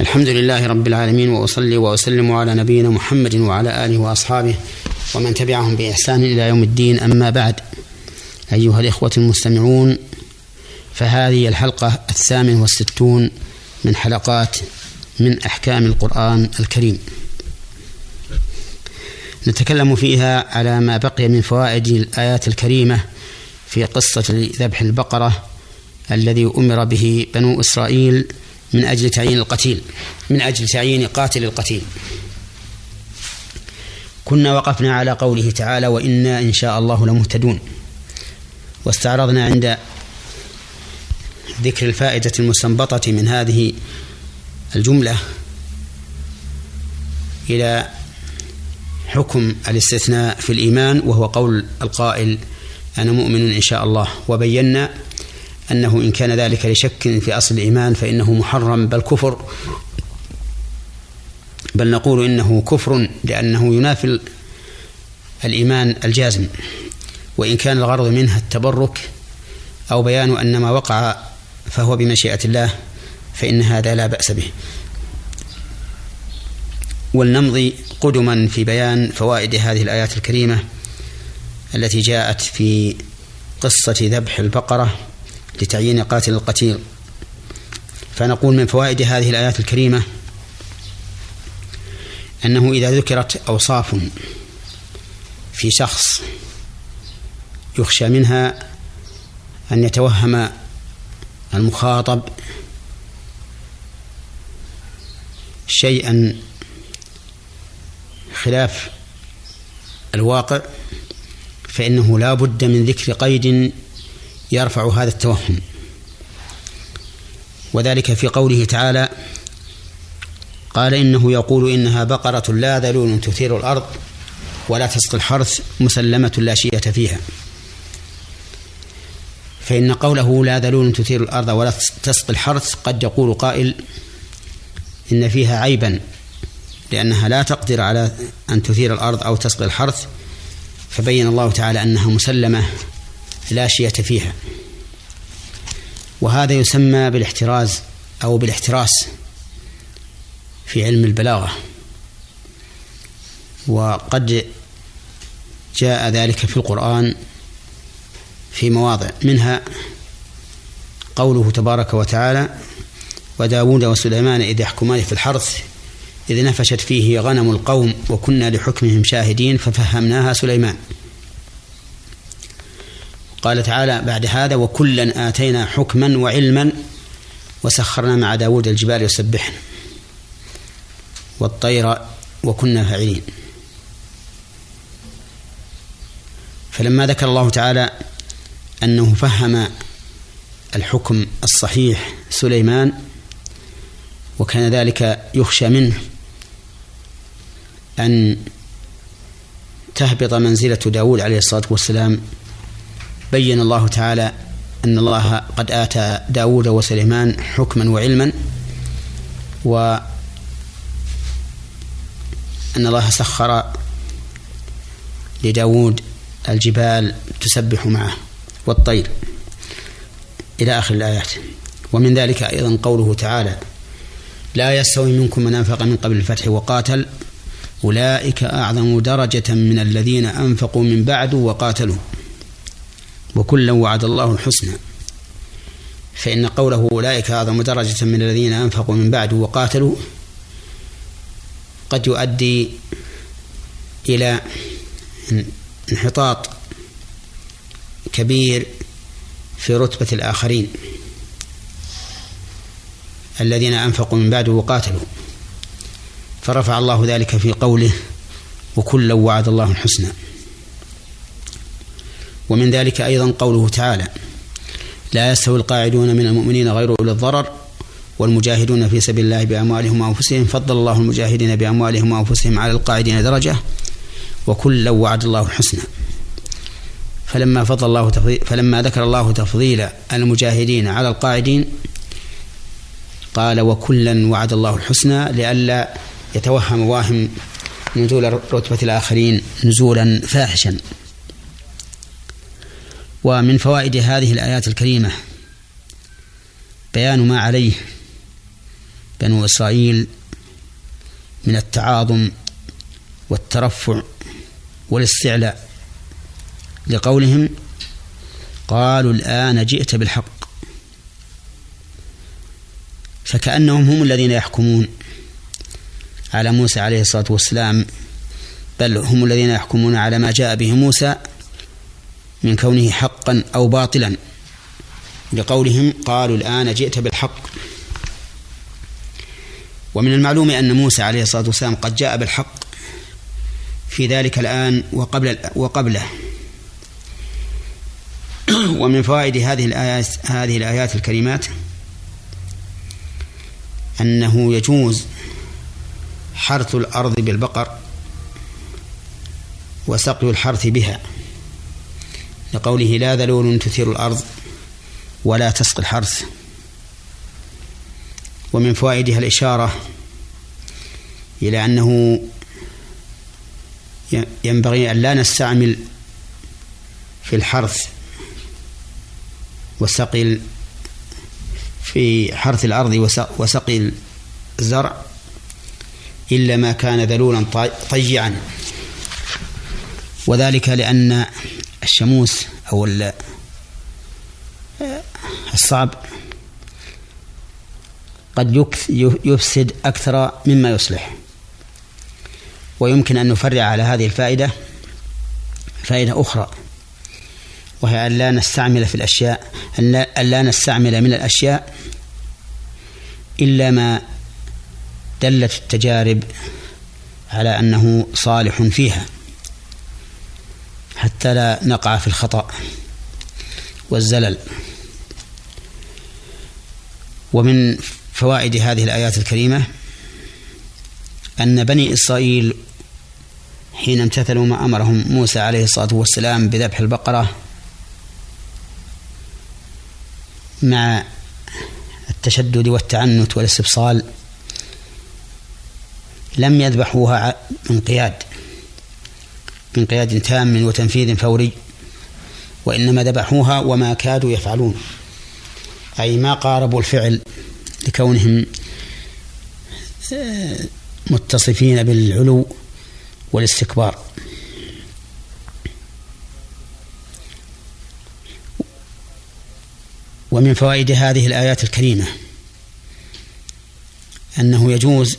الحمد لله رب العالمين وأصلي وأسلم على نبينا محمد وعلى آله وأصحابه ومن تبعهم بإحسان إلى يوم الدين. أما بعد أيها الإخوة المستمعون فهذه الحلقة الثامن والستون من حلقات من أحكام القرآن الكريم. نتكلم فيها على ما بقي من فوائد الآيات الكريمة في قصة ذبح البقرة الذي أمر به بنو إسرائيل من أجل تعيين القتيل من أجل تعيين قاتل القتيل. كنا وقفنا على قوله تعالى وإنا إن شاء الله لمهتدون. واستعرضنا عند ذكر الفائدة المستنبطة من هذه الجملة إلى حكم الاستثناء في الإيمان وهو قول القائل أنا مؤمن إن شاء الله. وبينا أنه إن كان ذلك لشك في أصل الإيمان فإنه محرم بل كفر. بل نقول إنه كفر لأنه ينافي الإيمان الجازم. وإن كان الغرض منها التبرك أو بيان أن ما وقع فهو بمشيئة الله فإن هذا لا بأس به. ولنمضي قدما في بيان فوائد هذه الآيات الكريمة التي جاءت في قصة ذبح البقرة لتعيين قاتل القتيل. فنقول من فوائد هذه الآيات الكريمة أنه إذا ذكرت أوصاف في شخص يخشى منها أن يتوهم المخاطب شيئا خلاف الواقع فإنه لا بد من ذكر قيد يرفع هذا التوهم. وذلك في قوله تعالى قال إنه يقول إنها بقرة لا ذلول تثير الأرض ولا تسقي الحرث مسلمة لا شية فيها. فإن قوله لا ذلول تثير الأرض ولا تسقي الحرث قد يقول قائل إن فيها عيبا لأنها لا تقدر على أن تثير الأرض أو تسقي الحرث. فبين الله تعالى أنها مسلمة لا شية فيها. وهذا يسمى بالاحتراز أو بالاحتراس في علم البلاغة. وقد جاء ذلك في القرآن في مواضع. منها قوله تبارك وتعالى وداود وسليمان إذ يحكمان في الحرث إذ نفشت فيه غنم القوم وكنا لحكمهم شاهدين ففهمناها سليمان. قال تعالى بعد هذا وكلا آتينا حكما وعلما وسخرنا مع داود الجبال يسبحن والطير وكنا فاعلين. فلما ذكر الله تعالى أنه فهم الحكم الصحيح سليمان وكان ذلك يخشى منه أن تهبط منزلة داود عليه الصلاة والسلام بين الله تعالى أن الله قد آتى داود وسليمان حكما وعلما وأن الله سخر لداود الجبال تسبح معه والطير إلى آخر الآيات. ومن ذلك أيضا قوله تعالى لا يستوي منكم من أنفق من قبل الفتح وقاتل أولئك أعظم درجة من الذين أنفقوا من بعد وقاتلوا. وكلا وعد الله الحسنى. فإن قوله أولئك أعظم درجة من الذين أنفقوا من بعد وقاتلوا قد يؤدي إلى انحطاط كبير في رتبة الآخرين الذين أنفقوا من بعد وقاتلوا. فرفع الله ذلك في قوله وكلا وعد الله الحسنى. ومن ذلك أيضا قوله تعالى لا يستوي القاعدون من المؤمنين غير أولي الضرر والمجاهدون في سبيل الله بأموالهم وأنفسهم فضل الله المجاهدين بأموالهم وأنفسهم على القاعدين درجة وكلا وعد الله الحسنى فلما فضل الله تفضيل فلما ذكر الله تفضيل المجاهدين على القاعدين قال وكلا وعد الله الحسنى لئلا يتوهم واهم نزول رتبة الآخرين نزولا فاحشا. ومن فوائد هذه الآيات الكريمة بيان ما عليه بنو إسرائيل من التعاظم والترفع والاستعلاء لقولهم قالوا الآن جئت بالحق فكأنهم هم الذين يحكمون على موسى عليه الصلاة والسلام بل هم الذين يحكمون على ما جاء به موسى من كونه حقا أو باطلا. لقولهم قالوا الآن جئت بالحق. ومن المعلوم أن موسى عليه الصلاة والسلام قد جاء بالحق في ذلك الآن وقبل وقبله. ومن فوائد هذه الآيات هذه الآيات الكريمات أنه يجوز حرث الأرض بالبقر وسقي الحرث بها. لقوله لا ذلول تثير الأرض ولا تسقي الحرث. ومن فوائدها الإشارة إلى أنه ينبغي أن لا نستعمل في الحرث وسقي في حرث الأرض وسقي الزرع إلا ما كان ذلولا طيعا. وذلك لأن الشموس أو الصعب قد يفسد أكثر مما يصلح. ويمكن أن نفرع على هذه الفائدة فائدة أخرى وهي أن لا نستعمل في الأشياء أن لا, نستعمل من الأشياء إلا ما دلت التجارب على أنه صالح فيها. حتى لا نقع في الخطأ والزلل. ومن فوائد هذه الآيات الكريمة أن بني إسرائيل حين امتثلوا ما أمرهم موسى عليه الصلاة والسلام بذبح البقرة مع التشدد والتعنت والاستفصال لم يذبحوها بانقياد بانقياد تام وتنفيذ فوري وإنما ذبحوها وما كادوا يفعلون. أي ما قاربوا الفعل لكونهم آه، متصفين بالعلو والاستكبار. ومن فوائد هذه الآيات الكريمة أنه يجوز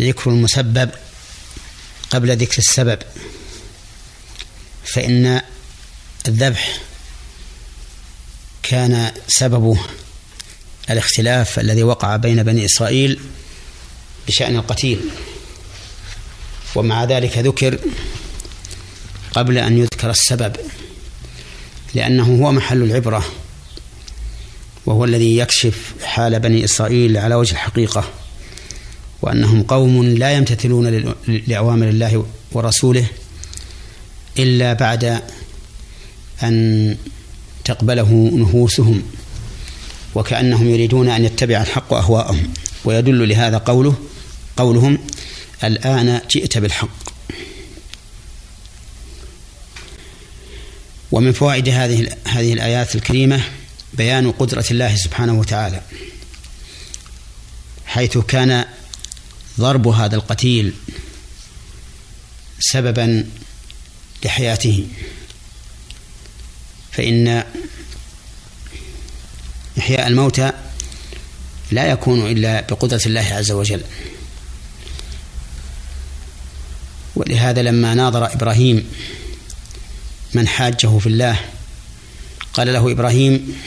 ذكر المسبب قبل ذكر السبب فإن الذبح كان سببه الاختلاف الذي وقع بين بني إسرائيل بشأن القتيل. ومع ذلك ذكر قبل أن يذكر السبب لأنه هو محل العبرة وهو الذي يكشف حال بني إسرائيل على وجه الحقيقة. وأنهم قوم لا يمتثلون لأوامر الله ورسوله إلا بعد أن تقبله نفوسهم وكأنهم يريدون أن يتبع الحق أهواءهم. ويدل لهذا قوله قولهم الآن جئت بالحق. ومن فوائد هذه هذه الآيات الكريمة بيان قدرة الله سبحانه وتعالى حيث كان ضرب هذا القتيل سببا لحياته. فإن إحياء الموتى لا يكون إلا بقدرة الله عز وجل. ولهذا لما ناظر إبراهيم من حاجة في الله قال له إبراهيم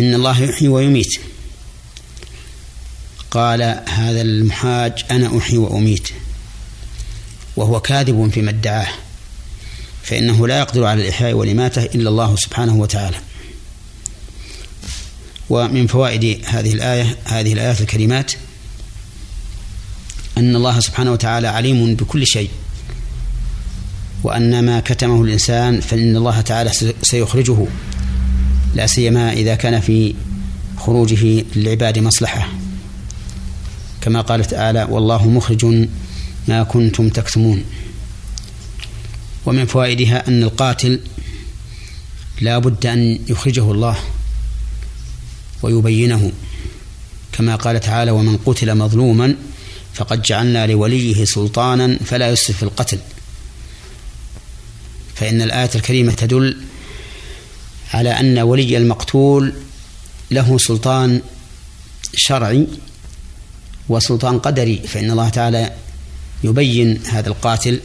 إن الله يحيي ويميت. قال هذا المحاج أنا أحيي وأميت وهو كاذب فيما ادعاه فإنه لا يقدر على الإحياء والإماتة إلا الله سبحانه وتعالى. ومن فوائد هذه الآية هذه الآيات الكريمات أن الله سبحانه وتعالى عليم بكل شيء وأن ما كتمه الإنسان فإن الله تعالى سيخرجه لا سيما إذا كان في خروجه للعباد مصلحة. كما قال تعالى والله مخرج ما كنتم تكتمون. ومن فوائدها أن القاتل لا بد أن يخرجه الله ويبينه. كما قال تعالى ومن قتل مظلوما فقد جعلنا لوليه سلطانا فلا يسرف في القتل. فإن الآية الكريمة تدل على أن ولي المقتول له سلطان شرعي وسلطان قدري فإن الله تعالى يبين هذا القاتل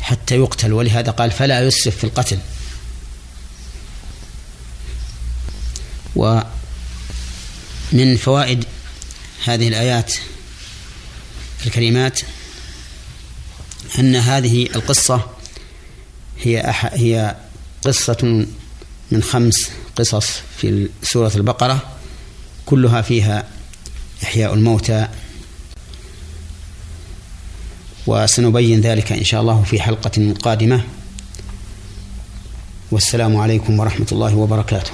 حتى يقتل. ولهذا قال فلا يسرف في القتل. ومن فوائد هذه الآيات الكريمات أن هذه القصة هي هي قصة من خمس قصص في سورة البقرة كلها فيها إحياء الموتى. وسنبين ذلك إن شاء الله في حلقة قادمة. والسلام عليكم ورحمة الله وبركاته.